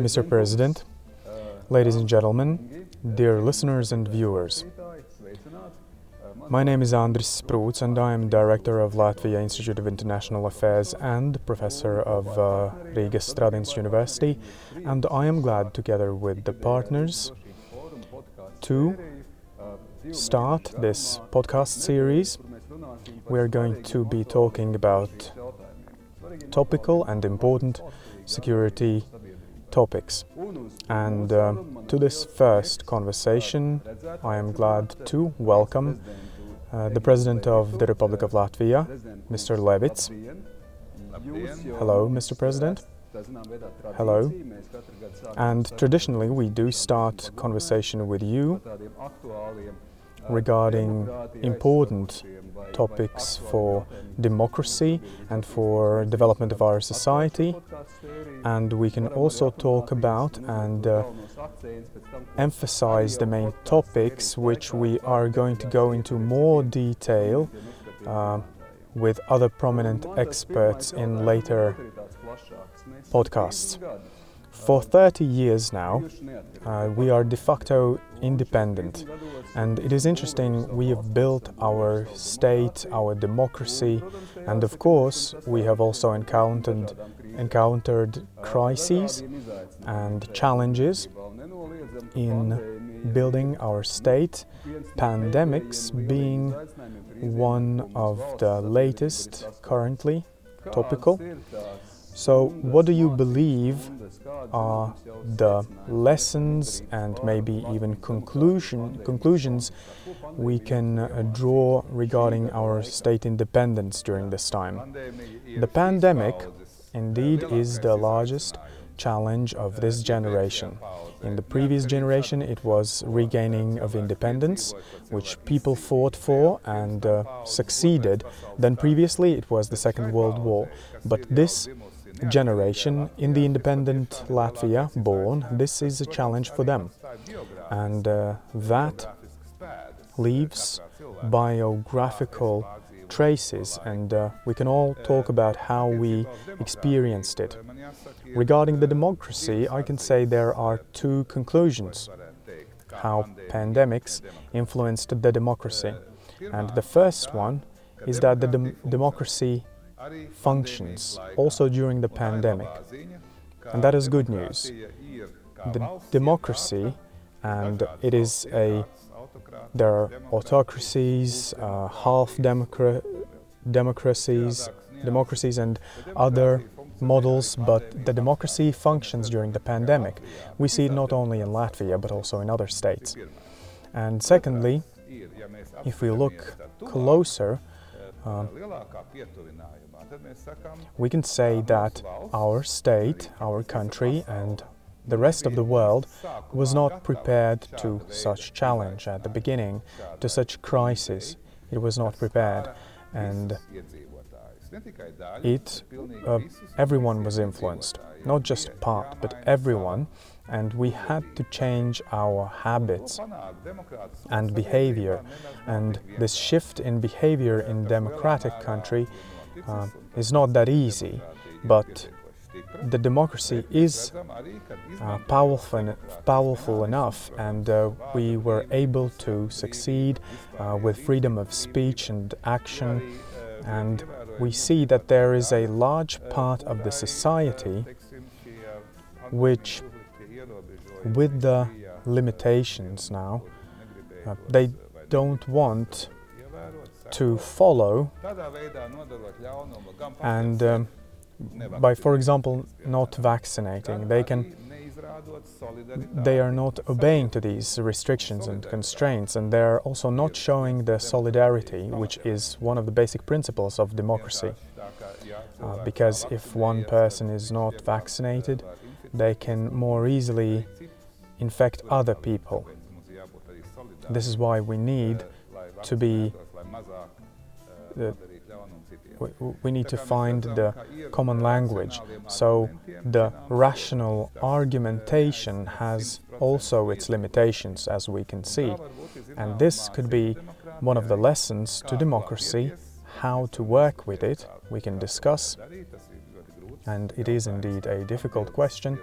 Mr. President, ladies and gentlemen, dear listeners and viewers. My name is Andris Sprūds and I am Director of Latvia Institute of International Affairs and Professor of uh, Riga Stradiņas University and I am glad together with the partners to start this podcast series. We are going to be talking about topical and important security topics. And uh, to this first conversation, I am glad to welcome uh, the President of the Republic of Latvia, Mr. Levits. Hello, Mr. President. Hello. And traditionally, we do start conversation with you regarding important topics for democracy and for development of our society. And we can also talk about and uh, emphasize the main topics which we are going to go into more detail uh, with other prominent experts in later podcasts. For 30 years now, uh, we are de facto independent, and it is interesting. We have built our state, our democracy, and of course, we have also encountered encountered crises and challenges in building our state. Pandemics being one of the latest currently topical. So, what do you believe are the lessons and maybe even conclusion, conclusions we can uh, draw regarding our state independence during this time? The pandemic indeed is the largest challenge of this generation. In the previous generation, it was regaining of independence, which people fought for and uh, succeeded. Then previously, it was the Second World War. But this generation in the independent Latvia born, this is a challenge for them. And uh, that leaves biographical traces, and uh, we can all talk about how we experienced it. Regarding the democracy, I can say there are two conclusions how pandemics influenced the democracy. And the first one is that the dem- democracy functions also during the pandemic. And that is good news. The democracy, and it is a there are autocracies, uh, half democra- democracies, democracies, and other models, but the democracy functions during the pandemic. We see it not only in Latvia but also in other states. And secondly, if we look closer, uh, we can say that our state, our country, and the rest of the world was not prepared to such challenge at the beginning, to such crisis. It was not prepared, and it uh, everyone was influenced, not just part, but everyone, and we had to change our habits and behavior. And this shift in behavior in democratic country uh, is not that easy, but the democracy is uh, powerful, powerful enough, and uh, we were able to succeed uh, with freedom of speech and action. And we see that there is a large part of the society which, with the limitations now, uh, they don't want to follow and um, by, for example, not vaccinating, they can they are not obeying to these restrictions and constraints, and they are also not showing the solidarity, which is one of the basic principles of democracy. Uh, because if one person is not vaccinated, they can more easily infect other people. This is why we need to be we, we need to find the common language. So the rational argumentation has also its limitations, as we can see. And this could be one of the lessons to democracy, how to work with it, we can discuss. And it is indeed a difficult question.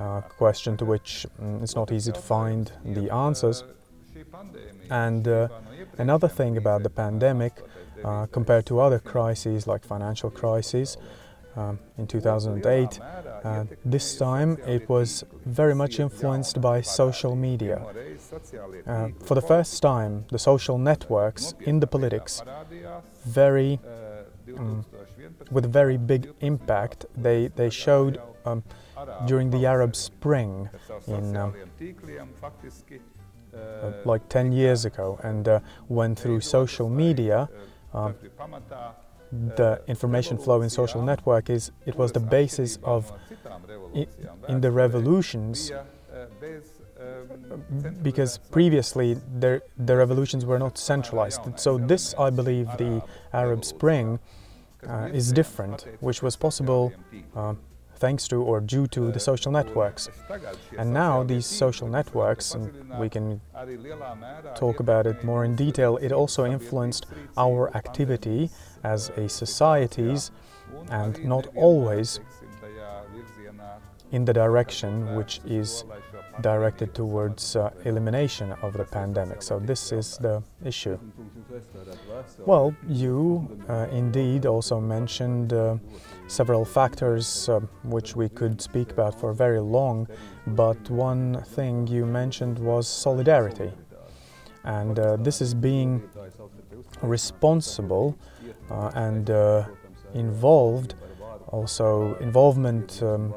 uh, question to which um, it's not easy to find the answers. And uh, another thing about the pandemic, uh, compared to other crises like financial crises um, in 2008, uh, this time it was very much influenced by social media. Uh, for the first time, the social networks in the politics very um, with very big impact. They they showed um, during the Arab Spring in um, uh, like 10 years ago, and uh, when through social media. Um, the information flow in social network is it was the basis of in the revolutions because previously the revolutions were not centralized. So this, I believe, the Arab Spring uh, is different, which was possible uh, thanks to or due to the social networks. And now these social networks, and we can talk about it more in detail, it also influenced our activity as a societies and not always in the direction which is directed towards uh, elimination of the pandemic. So this is the issue. Well, you uh, indeed also mentioned uh, several factors uh, which we could speak about for very long, but one thing you mentioned was solidarity. And uh, this is being responsible uh, and involved, also involvement um,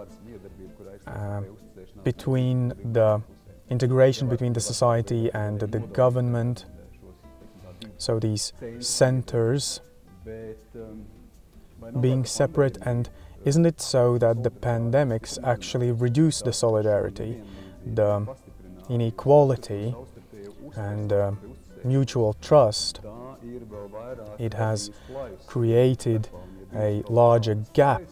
between the integration between the society and the government. So these centers being separate and isn't it so that the pandemics actually reduce the solidarity, the inequality and uh, mutual trust? It has created a larger gap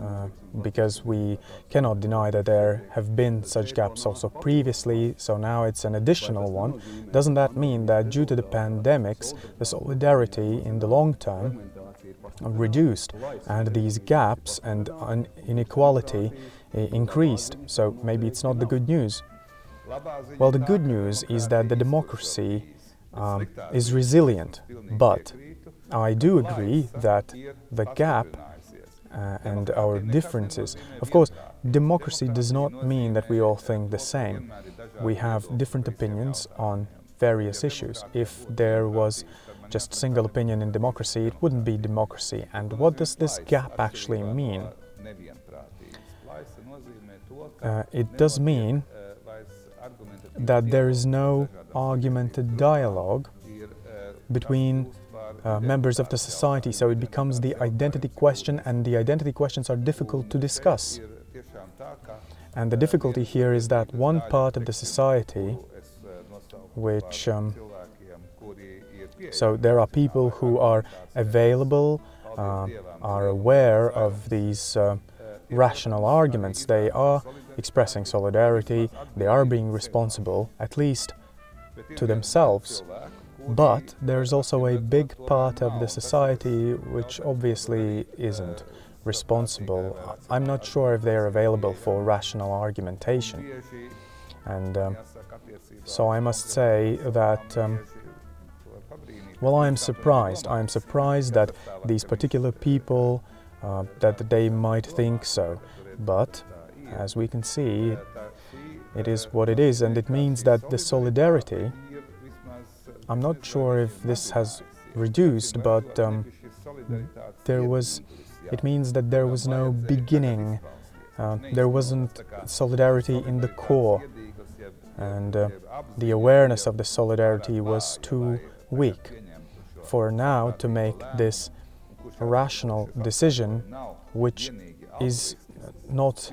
uh, because we cannot deny that there have been such gaps also previously, so now it's an additional one. Doesn't that mean that due to the pandemics, the solidarity in the long term reduced and these gaps and inequality uh, increased? So maybe it's not the good news. Well, the good news is that the democracy um, is resilient, but I do agree that the gap uh, and our differences. Of course, democracy does not mean that we all think the same. We have different opinions on various issues. If there was just single opinion in democracy, it wouldn't be democracy. And what does this gap actually mean? Uh, it does mean that there is no argumented dialogue between uh, members of the society. So it becomes the identity question, and the identity questions are difficult to discuss. And the difficulty here is that one part of the society, which um, so there are people who are available, uh, are aware of these uh, rational arguments. They are expressing solidarity, they are being responsible, at least to themselves. But there's also a big part of the society which obviously isn't responsible. I'm not sure if they're available for rational argumentation. And um, so I must say that, um, well, I am surprised. I am surprised that these particular people, uh, that they might think so. But as we can see, it is what it is, and it means that the solidarity I'm not sure if this has reduced, but um, there was. It means that there was no beginning. Uh, there wasn't solidarity in the core, and uh, the awareness of the solidarity was too weak for now to make this rational decision, which is not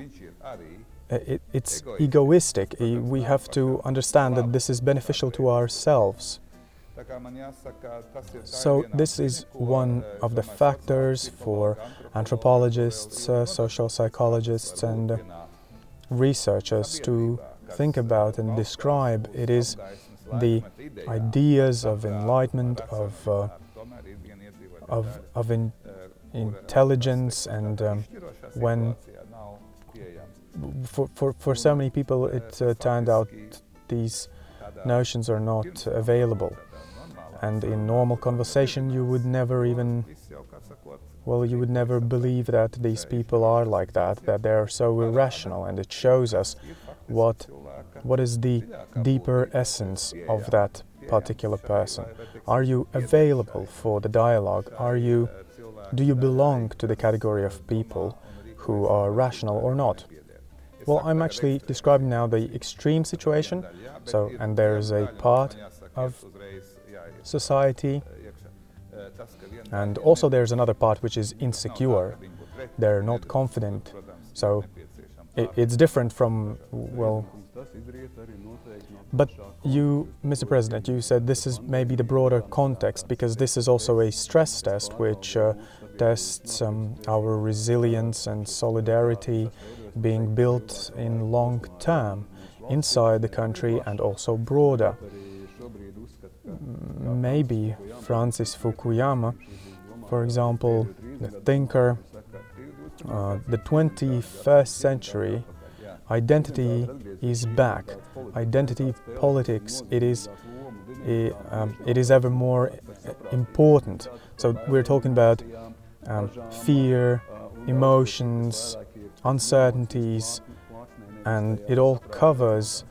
it, it's egoistic. We have to understand that this is beneficial to ourselves. So, this is one of the factors for anthropologists, uh, social psychologists, and uh, researchers to think about and describe. It is the ideas of enlightenment, of, uh, of, of in, intelligence, and um, when for, for, for so many people, it uh, turned out these notions are not available. And in normal conversation, you would never even, well, you would never believe that these people are like that, that they are so irrational. And it shows us what, what is the deeper essence of that particular person. Are you available for the dialogue? Are you, do you belong to the category of people who are rational or not? Well, I'm actually describing now the extreme situation. So, and there is a part of society, and also there's another part which is insecure. They're not confident. So, it's different from, well, but you, Mr. President, you said this is maybe the broader context because this is also a stress test which uh, tests um, our resilience and solidarity being built in long term inside the country and also broader. Maybe Francis Fukuyama, for example, the thinker, uh, the 21st century identity is back. Identity politics, it is, it, um, it is ever more important. So we're talking about um, fear, emotions, uncertainties, and it all covers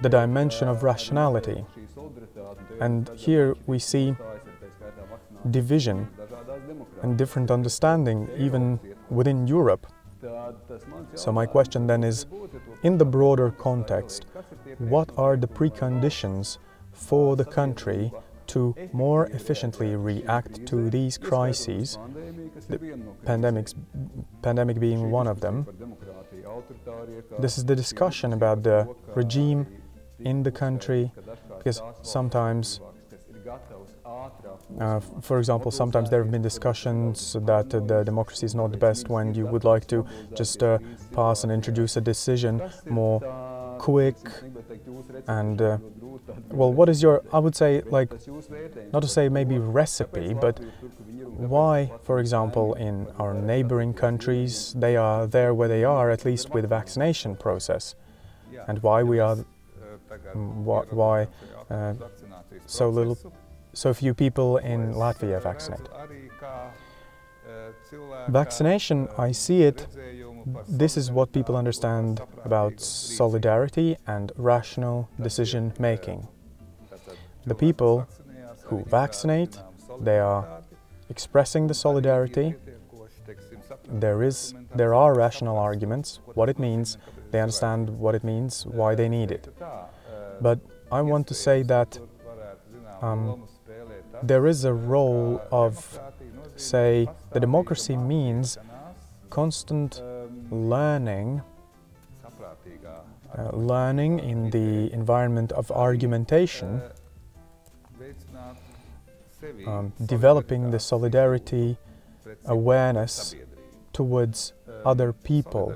the dimension of rationality. And here we see division and different understanding even within Europe. So, my question then is in the broader context, what are the preconditions for the country to more efficiently react to these crises, the pandemics, pandemic being one of them. This is the discussion about the regime in the country, because sometimes, uh, for example, sometimes there have been discussions that uh, the democracy is not the best when you would like to just uh, pass and introduce a decision more quick and uh, well what is your i would say like not to say maybe recipe but why for example in our neighboring countries they are there where they are at least with the vaccination process? And why we are why, why uh, so little so few people in latvia vaccinate vaccination i see it this is what people understand about solidarity and rational decision making. The people who vaccinate, they are expressing the solidarity. There is there are rational arguments, what it means, they understand what it means, why they need it. But I want to say that um, there is a role of, say, the democracy means constant learning, uh, learning in the environment of argumentation, um, developing the solidarity awareness towards other people,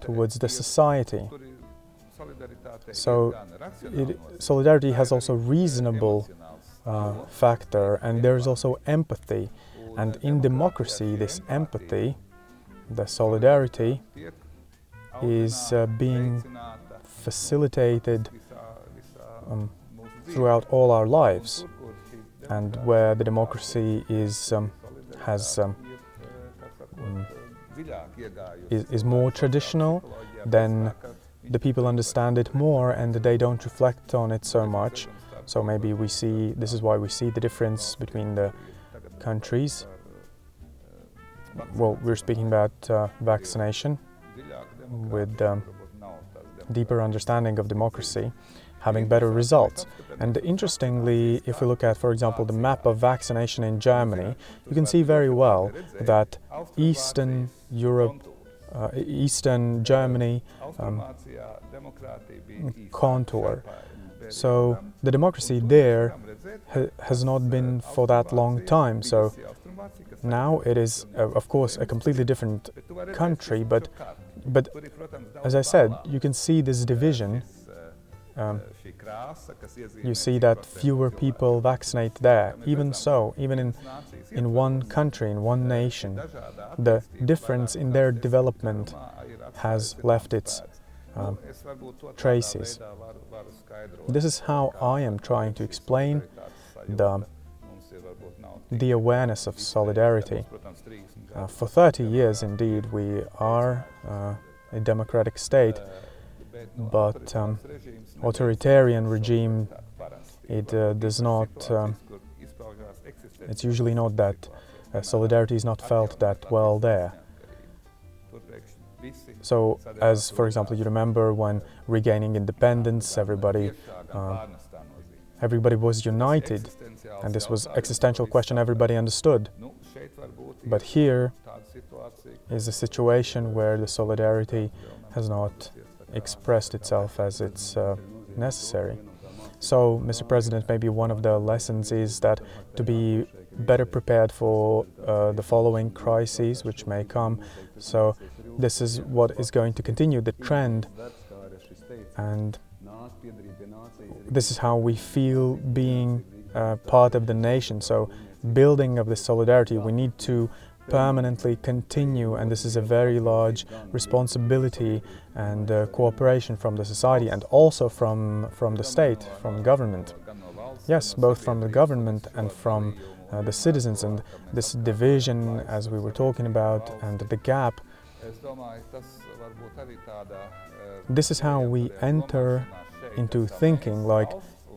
towards the society. So, it, solidarity has also reasonable uh, factor, and there is also empathy. And in democracy, this empathy the solidarity is uh, being facilitated um, throughout all our lives, and where the democracy is um, has um, um, is, is more traditional, then the people understand it more and they don't reflect on it so much. So maybe we see this is why we see the difference between the countries well, we're speaking about uh, vaccination with um, deeper understanding of democracy, having better results. And interestingly, if we look at, for example, the map of vaccination in Germany, you can see very well that Eastern Europe, uh, Eastern Germany um, contour. So the democracy there ha has not been for that long time. So now it is, uh, of course, a completely different country, but, but as I said, you can see this division. Um, you see that fewer people vaccinate there. Even so, even in, in one country, in one nation, the difference in their development has left its um, traces. This is how I am trying to explain the, the awareness of solidarity. Uh, for 30 years, indeed, we are uh, a democratic state, but um, authoritarian regime, it uh, does not, um, it's usually not that uh, solidarity is not felt that well there. So, as for example, you remember when regaining independence, everybody, uh, everybody was united, and this was existential question everybody understood. But here is a situation where the solidarity has not expressed itself as it's uh, necessary. So, Mr. President, maybe one of the lessons is that to be better prepared for uh, the following crises which may come. So, this is what is going to continue the trend, and this is how we feel being uh, part of the nation. So, building of the solidarity, we need to permanently continue, and this is a very large responsibility and uh, cooperation from the society and also from, from the state, from government. Yes, both from the government and from uh, the citizens, and this division, as we were talking about, and the gap. This is how we enter into thinking like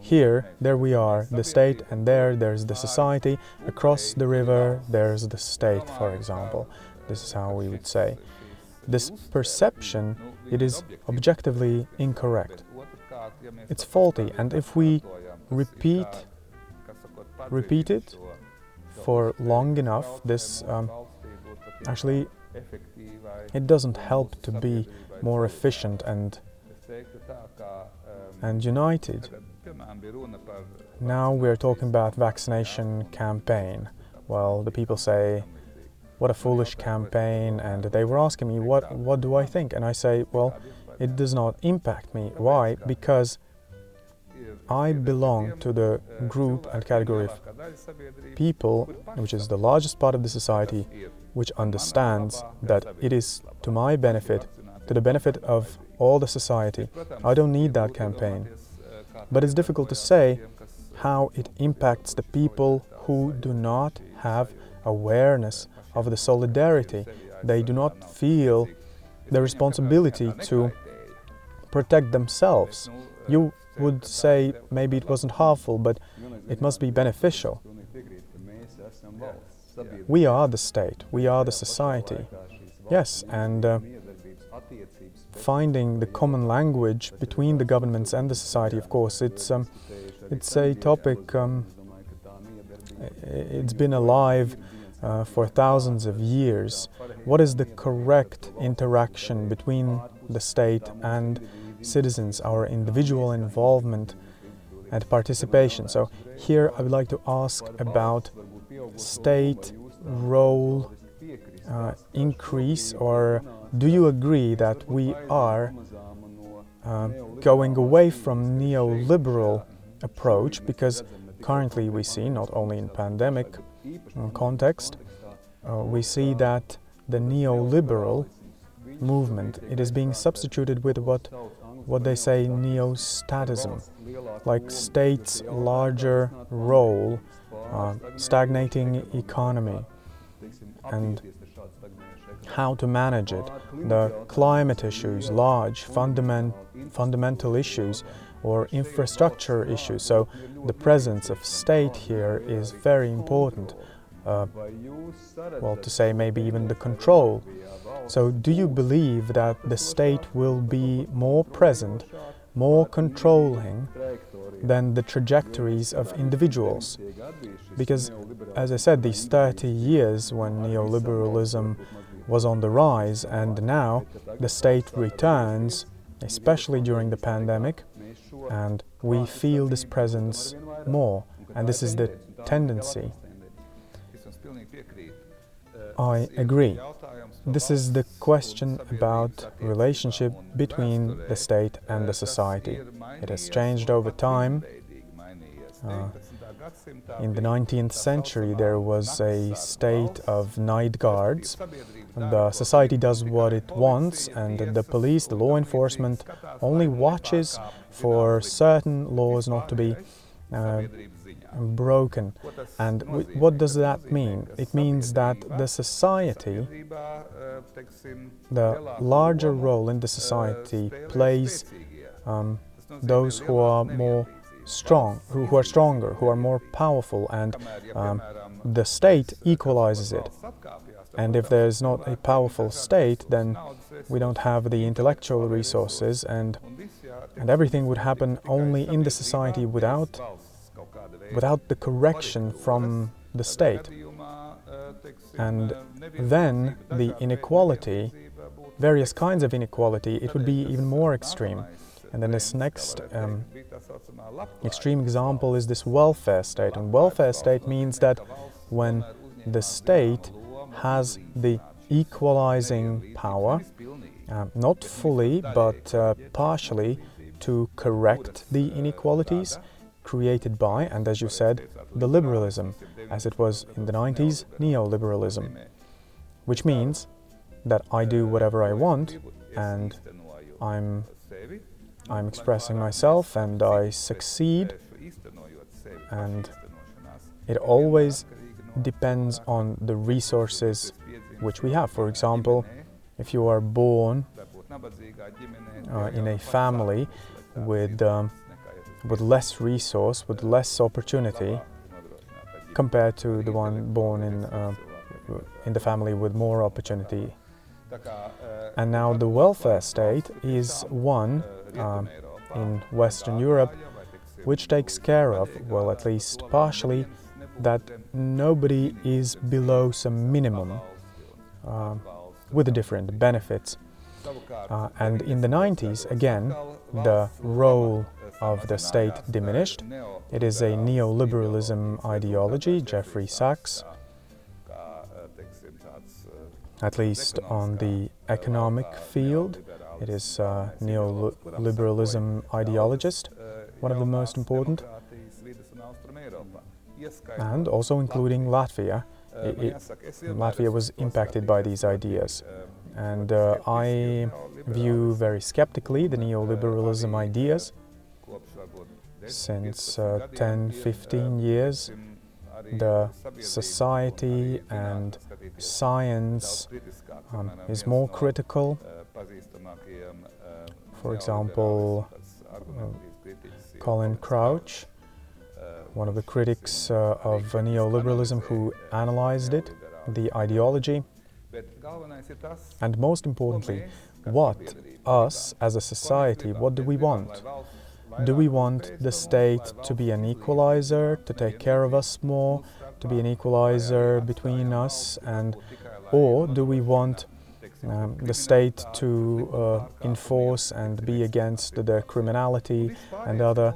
here, there we are, the state, and there, there's the society. Across the river, there's the state, for example. This is how we would say. This perception, it is objectively incorrect. It's faulty, and if we repeat, repeat it for long enough, this um, actually it doesn't help to be more efficient and and united. Now we're talking about vaccination campaign. Well, the people say, what a foolish campaign, and they were asking me, what, what do I think? And I say, well, it does not impact me. Why? Because I belong to the group and category of people, which is the largest part of the society, which understands that it is to my benefit, to the benefit of all the society. I don't need that campaign. But it's difficult to say how it impacts the people who do not have awareness of the solidarity. They do not feel the responsibility to protect themselves. You would say maybe it wasn't harmful, but it must be beneficial. We are the state, we are the society. Yes, and uh, finding the common language between the governments and the society, of course, it's, um, it's a topic, um, it's been alive uh, for thousands of years. What is the correct interaction between the state and citizens, our individual involvement and participation? So, here I would like to ask about state role uh, increase or do you agree that we are uh, going away from neoliberal approach? Because currently we see not only in pandemic uh, context uh, we see that the neoliberal movement it is being substituted with what what they say neo-statism like states larger role uh, stagnating economy. And how to manage it, the climate issues, large fundament, fundamental issues, or infrastructure issues. So the presence of state here is very important. Uh, well, to say maybe even the control. So, do you believe that the state will be more present, more controlling than the trajectories of individuals? Because, as I said, these 30 years when neoliberalism was on the rise, and now the state returns, especially during the pandemic, and we feel this presence more, and this is the tendency. I agree. This is the question about relationship between the state and the society. It has changed over time. Uh, in the 19th century there was a state of night guards. The society does what it wants, and the police, the law enforcement, only watches for certain laws not to be uh, broken. And what does that mean? It means that the society, the larger role in the society plays um, those who are more strong, who, who, are stronger, who are more powerful, and um, the state equalizes it. And if there's not a powerful state, then we don't have the intellectual resources, and and everything would happen only in the society without without the correction from the state. And then the inequality, various kinds of inequality, it would be even more extreme. And then this next um, extreme example is this welfare state. And welfare state means that when the state has the equalizing power, uh, not fully but uh, partially, to correct the inequalities created by, and as you said, the liberalism, as it was in the 90s, neoliberalism, which means that I do whatever I want and I'm I'm expressing myself and I succeed and it always depends on the resources which we have. For example, if you are born uh, in a family with um, with less resource, with less opportunity, compared to the one born in uh, in the family with more opportunity. And now the welfare state is one um, in Western Europe which takes care of, well, at least partially, that nobody is below some minimum uh, with different benefits. Uh, and in the 90s, again, the role of the state diminished. It is a neoliberalism ideology, Jeffrey Sachs, at least on the economic field. It is neoliberalism ideologist, one of the most important, and also including Latvia. It, it, Latvia was impacted by these ideas. And uh, I view very skeptically the neoliberalism ideas. Since uh, 10 15 years, the society and science um, is more critical. For example, uh, Colin Crouch, one of the critics uh, of neoliberalism who analyzed it, the ideology, and most importantly, what us as a society, what do we want? Do we want the state to be an equalizer, to take care of us more, to be an equalizer between us, and or do we want um, the state to uh, enforce and be against the criminality and other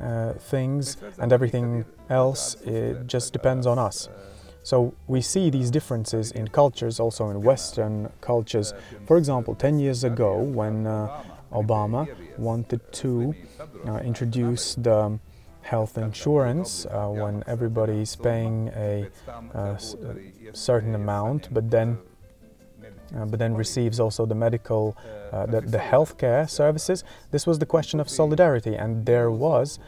uh, things, and everything else it just depends on us. So we see these differences in cultures, also in Western cultures. For example, 10 years ago, when uh, Obama wanted to uh, introduce the health insurance, uh, when everybody is paying a, uh, a certain amount, but then uh, but then receives also the medical, uh, the, the healthcare services. This was the question of solidarity, and there was,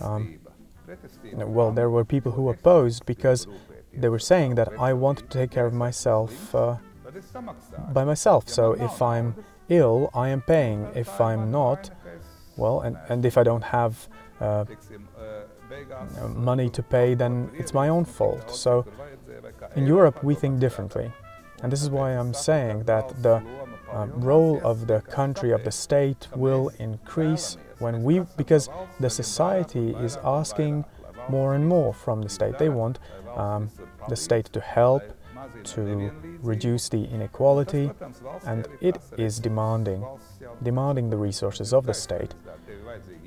um, well, there were people who opposed because they were saying that I want to take care of myself uh, by myself. So if I'm ill, I am paying. If I'm not, well, and, and if I don't have uh, money to pay, then it's my own fault. So in Europe, we think differently. And this is why I'm saying that the uh, role of the country, of the state, will increase when we, because the society is asking more and more from the state. They want um, the state to help to reduce the inequality, and it is demanding, demanding the resources of the state.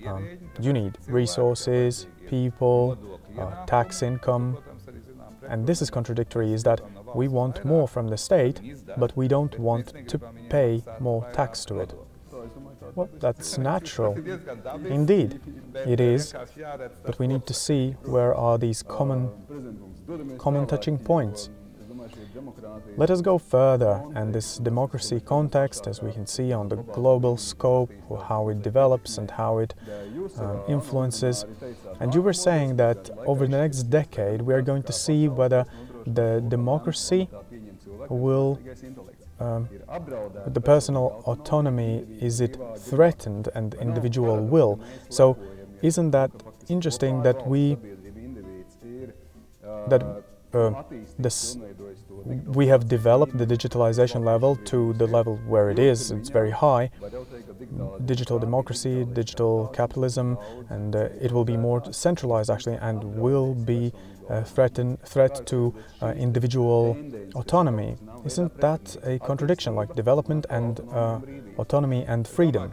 Um, you need resources, people, uh, tax income, and this is contradictory. Is that we want more from the state, but we don't want to pay more tax to it. Well, that's natural. Indeed, it is. But we need to see where are these common, common touching points. Let us go further and this democracy context, as we can see on the global scope, how it develops and how it um, influences. And you were saying that over the next decade we are going to see whether the democracy will um, the personal autonomy is it threatened and individual will so isn't that interesting that we that uh, this we have developed the digitalization level to the level where it is. It's very high. Digital democracy, digital capitalism, and uh, it will be more centralized actually, and will be threaten, threat to uh, individual autonomy. Isn't that a contradiction, like development and uh, autonomy and freedom?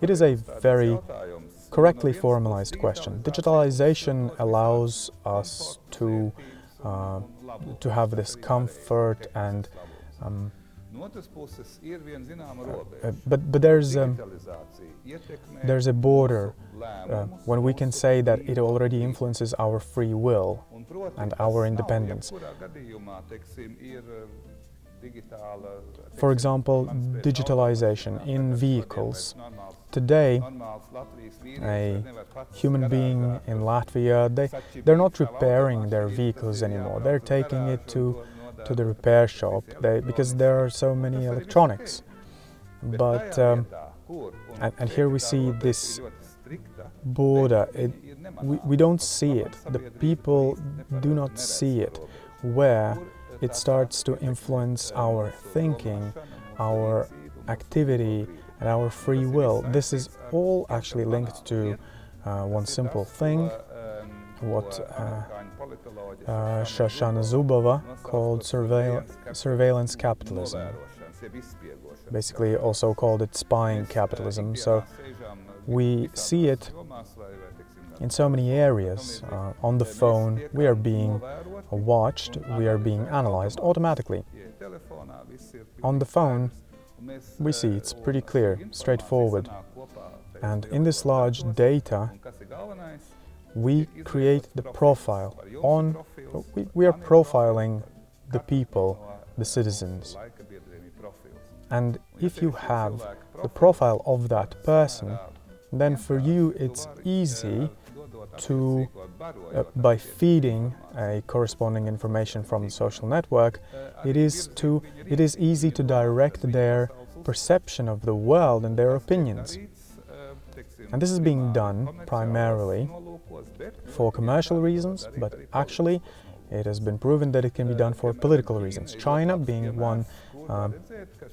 It is a very correctly formalized question. Digitalization allows us to uh, to have this comfort and um, uh, but but there's um, there's a border uh, when we can say that it already influences our free will and our independence. For example, digitalization in vehicles. Today, a human being in Latvia, they, they're not repairing their vehicles anymore. They're taking it to, to the repair shop they, because there are so many electronics. But, um, and, and, here we see this border. It, we, we don't see it. The people do not see it. Where it starts to influence our thinking, our activity, and our free will. This is all actually linked to uh, one simple thing, what uh, uh, Shoshana Zuboff called surveil surveillance capitalism. Basically, also called it spying capitalism. So we see it in so many areas. Uh, on the phone, we are being watched, we are being analyzed automatically. On the phone, we see it's pretty clear, straightforward. And in this large data, we create the profile on, we, we are profiling the people, the citizens. And if you have the profile of that person, then for you it's easy to, uh, by feeding a corresponding information from the social network, it is, to, it is easy to direct their perception of the world and their opinions. And this is being done primarily for commercial reasons, but actually it has been proven that it can be done for political reasons. China being one uh, uh,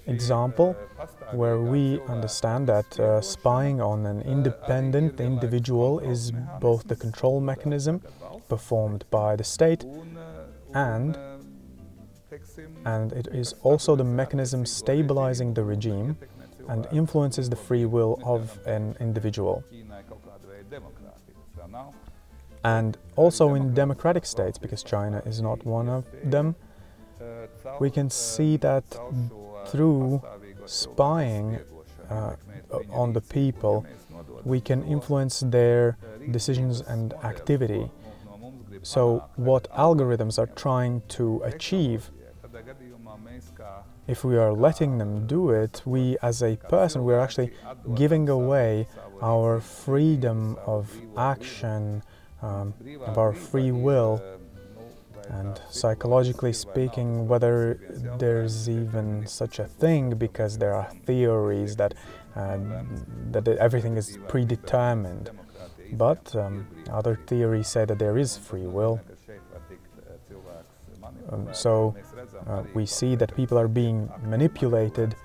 example where we understand that uh, spying on an independent individual is both the control mechanism performed by the state and and it is also the mechanism stabilizing the regime and influences the free will of an individual. And also in democratic states, because China is not one of them, we can see that through spying uh, on the people, we can influence their decisions and activity. So, what algorithms are trying to achieve, if we are letting them do it, we as a person, we are actually giving away our freedom of action, um, of our free will and psychologically speaking, whether there's even such a thing, because there are theories that uh, that everything is predetermined, but um, other theories say that there is free will. Um, so uh, we see that people are being manipulated,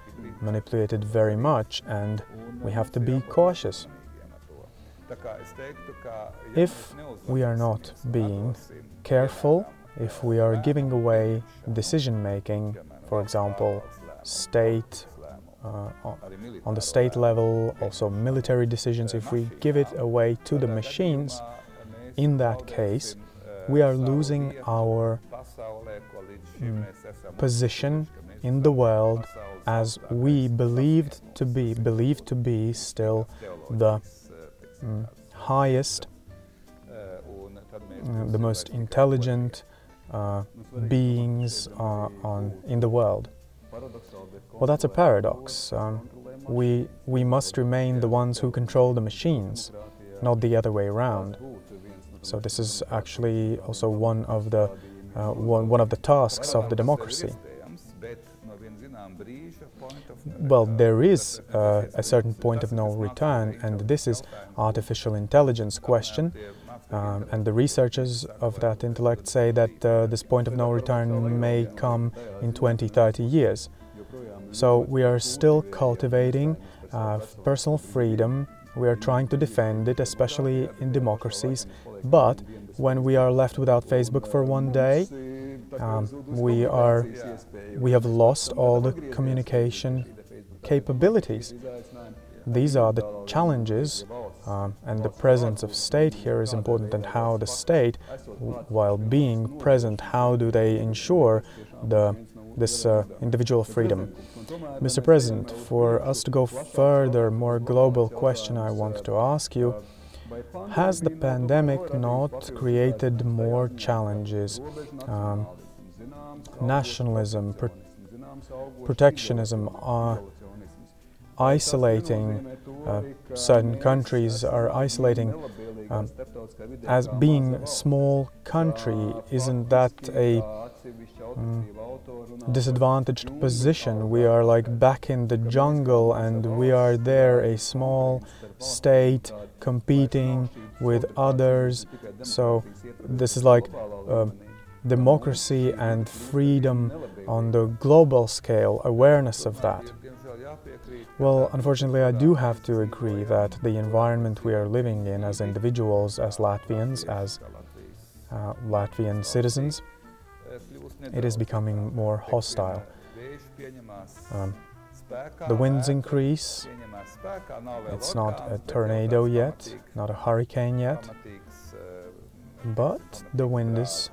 manipulated very much, and we have to be cautious. If we are not being careful if we are giving away decision making, for example, state uh, on the state level, also military decisions, if we give it away to the machines, in that case, we are losing our position in the world as we believed to be, believed to be still the mm, highest, uh, the most intelligent uh, beings uh, on, in the world. Well, that's a paradox. Um, we, we must remain the ones who control the machines, not the other way around. So this is actually also one of the uh, one, one of the tasks of the democracy. Well, there is uh, a certain point of no return, and this is artificial intelligence question. Um, and the researchers of that intellect say that uh, this point of no return may come in 20, 30 years. So we are still cultivating uh, personal freedom. We are trying to defend it, especially in democracies. But when we are left without Facebook for one day, um, we are we have lost all the communication capabilities. These are the challenges, um, and the presence of state here is important. And how the state, while being present, how do they ensure the this uh, individual freedom? Mr. President, for us to go further, more global question I want to ask you. Has the pandemic not created more challenges? Um, nationalism, pr protectionism, uh, isolating uh, certain countries are isolating um, as being small country isn't that a disadvantaged position. We are like back in the jungle and we are there a small state competing with others. so this is like uh, democracy and freedom on the global scale awareness of that. Well, unfortunately, I do have to agree that the environment we are living in as individuals, as Latvians, as uh, Latvian citizens, it is becoming more hostile. Um, the winds increase. It's not a tornado yet, not a hurricane yet, but the wind is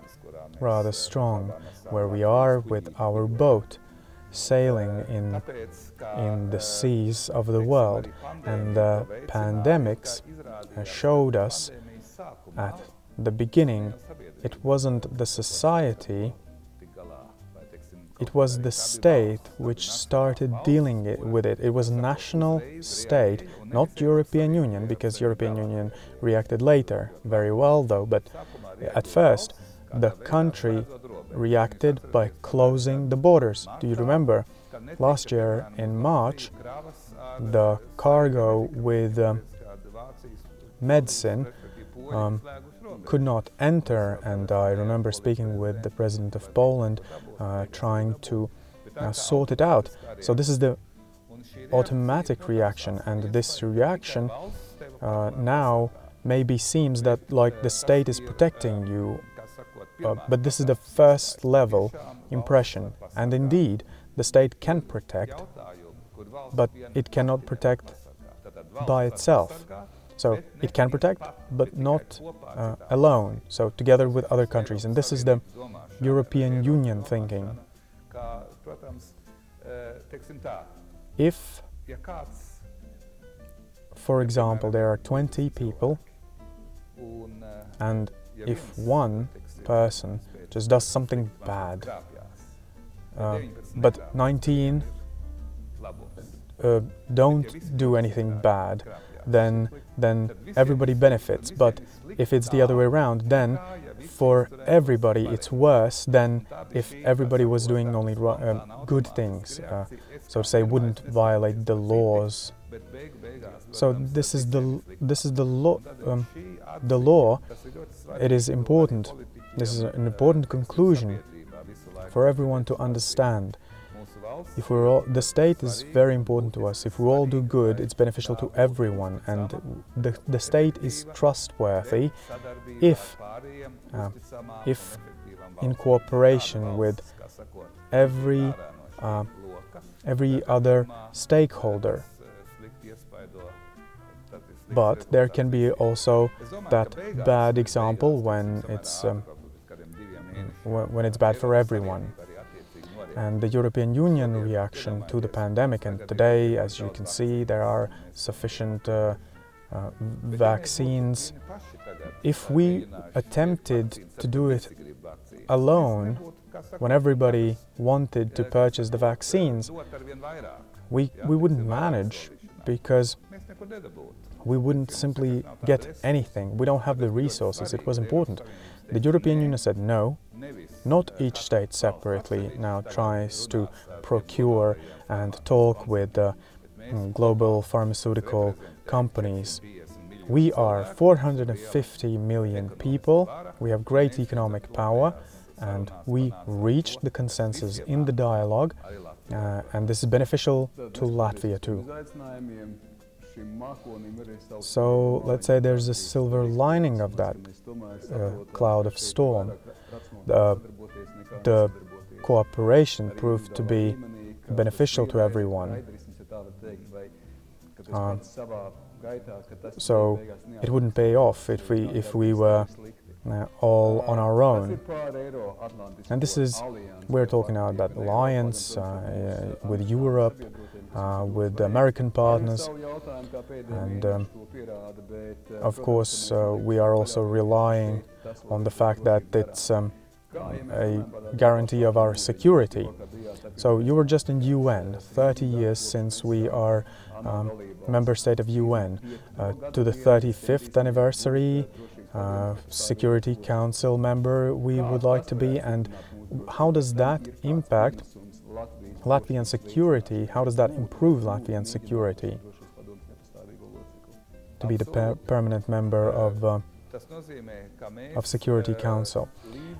rather strong where we are with our boat sailing in, in the seas of the world. And the pandemics showed us at the beginning it wasn't the society, it was the state which started dealing it, with it. It was national state, not European Union, because European Union reacted later, very well though, but at first the country reacted by closing the borders. Do you remember? Last year in March, the cargo with um, medicine um, could not enter, and I remember speaking with the president of Poland, trying to uh, sort it out. So this is the automatic reaction, and this reaction uh, now maybe seems that like the state is protecting you uh, but this is the first level impression. And indeed, the state can protect, but it cannot protect by itself. So it can protect, but not uh, alone, so together with other countries. And this is the European Union thinking. If, for example, there are 20 people, and if one person just does something bad. Uh, but 19 uh, don't do anything bad, then then everybody benefits. But if it's the other way around, then for everybody it's worse than if everybody was doing only uh, good things. Uh, so to say, wouldn't violate the laws. So this is the this is the law. Um, the law. It is important this is an important conclusion for everyone to understand. If we're all, the state is very important to us. If we all do good, it's beneficial to everyone, and the, the state is trustworthy if, uh, if in cooperation with every, uh, every other stakeholder. But there can be also that bad example when it's um, when it's bad for everyone. And the European Union reaction to the pandemic, and today, as you can see, there are sufficient uh, uh, vaccines. If we attempted to do it alone, when everybody wanted to purchase the vaccines, we, we wouldn't manage because we wouldn't simply get anything. We don't have the resources. It was important. The European Union said no. Not each state separately now tries to procure and talk with uh, global pharmaceutical companies. We are 450 million people. We have great economic power and we reached the consensus in the dialogue, uh, and this is beneficial to Latvia too. So let's say there's a silver lining of that uh, cloud of storm. The, the cooperation proved to be beneficial to everyone. Uh, so it wouldn't pay off if we if we were uh, all on our own. And this is, we're talking now about alliance uh, with Europe, uh, with American partners, and um, of course uh, we are also relying on the fact that it's um, a guarantee of our security. So you were just in UN, 30 years since we are um, member state of UN, uh, to the 35th anniversary uh, Security Council member we would like to be, and how does that impact Latvian security? How does that improve Latvian security? To be the per permanent member of uh, of Security Council.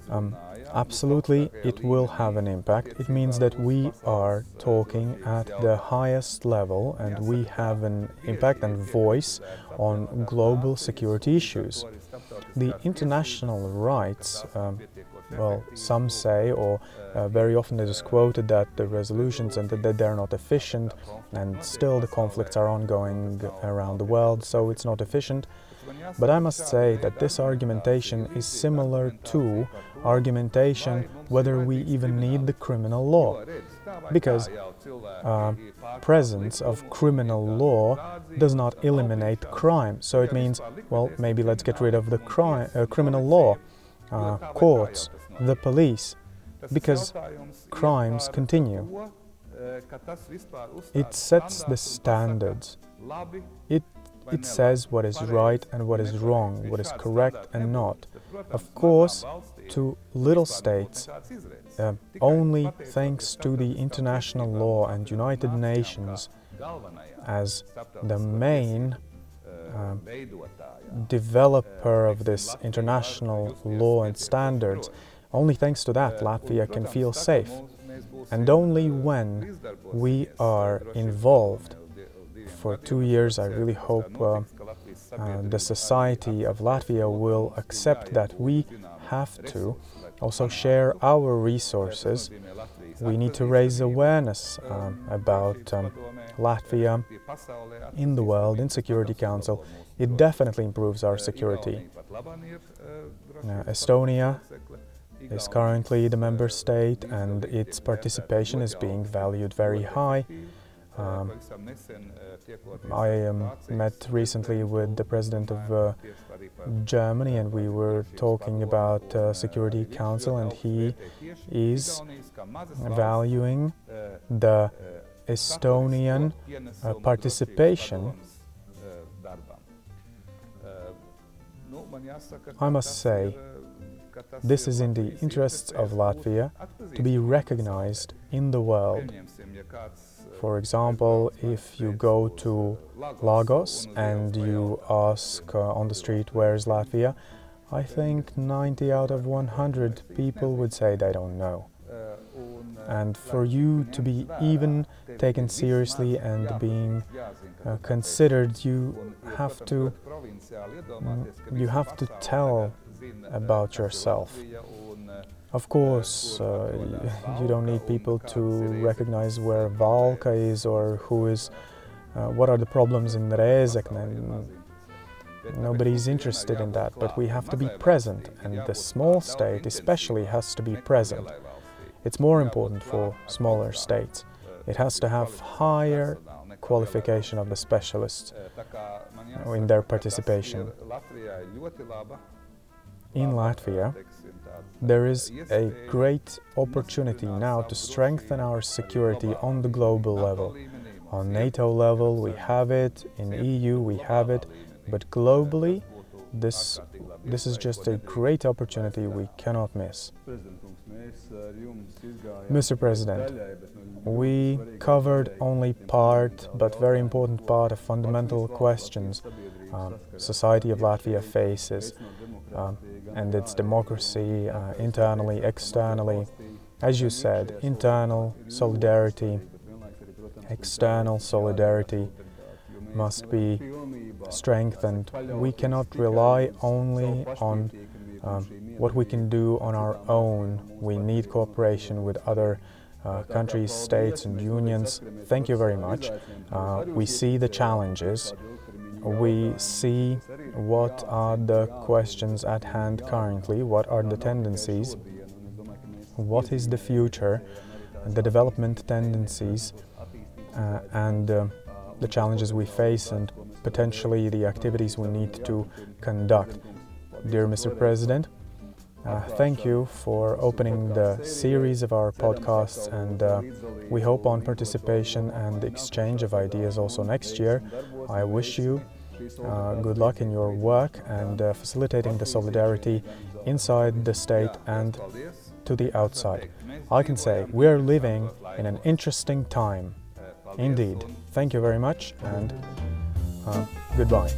Um, absolutely, it will have an impact. It means that we are talking at the highest level and we have an impact and voice on global security issues. The international rights, um, well, some say, or uh, very often it is quoted that the resolutions and that they're not efficient, and still the conflicts are ongoing around the world, so it's not efficient. But I must say that this argumentation is similar to argumentation whether we even need the criminal law. Because uh, presence of criminal law does not eliminate crime. So it means, well, maybe let's get rid of the crime, uh, criminal law, uh, courts, the police, because crimes continue. It sets the standards. It it says what is right and what is wrong, what is correct and not. Of course, to little states, uh, only thanks to the international law and United Nations as the main uh, developer of this international law and standards, only thanks to that Latvia can feel safe. And only when we are involved for two years. I really hope uh, uh, the society of Latvia will accept that we have to also share our resources. We need to raise awareness um, about um, Latvia in the world, in Security Council. It definitely improves our security. Uh, Estonia is currently the member state and its participation is being valued very high. Um, I um, met recently with the president of uh, Germany and we were talking about uh, Security Council and he is valuing the Estonian uh, participation. I must say, this is in the interests of Latvia to be recognized in the world. For example, if you go to Lagos and you ask uh, on the street where is Latvia, I think 90 out of 100 people would say they don't know. And for you to be even taken seriously and being uh, considered, you have to mm, you have to tell about yourself. Of course, uh, you don't need people to recognize where Valka is or who is, uh, what are the problems in Rezekne. Nobody's interested in that, but we have to be present, and the small state especially has to be present. It's more important for smaller states. It has to have higher qualification of the specialists in their participation. In Latvia, there is a great opportunity now to strengthen our security on the global level. On NATO level, we have it, in EU, we have it, but globally, this, this is just a great opportunity we cannot miss. Mr. President, we covered only part, but very important part of fundamental questions um, society of Latvia faces, um, and its democracy, uh, internally, externally. As you said, internal solidarity, external solidarity must be strengthened. We cannot rely only on um, what we can do on our own. We need cooperation with other uh, countries, states, and unions. Thank you very much. Uh, we see the challenges. We see what are the questions at hand currently, what are the tendencies, what is the future, the development tendencies, uh, and uh, the challenges we face, and potentially the activities we need to conduct. Dear Mr. President, uh, thank you for opening the series of our podcasts, and uh, we hope on participation and exchange of ideas also next year. I wish you uh, good luck in your work and uh, facilitating the solidarity inside the state and to the outside. I can say we're living in an interesting time. Indeed. Thank you very much and uh, goodbye.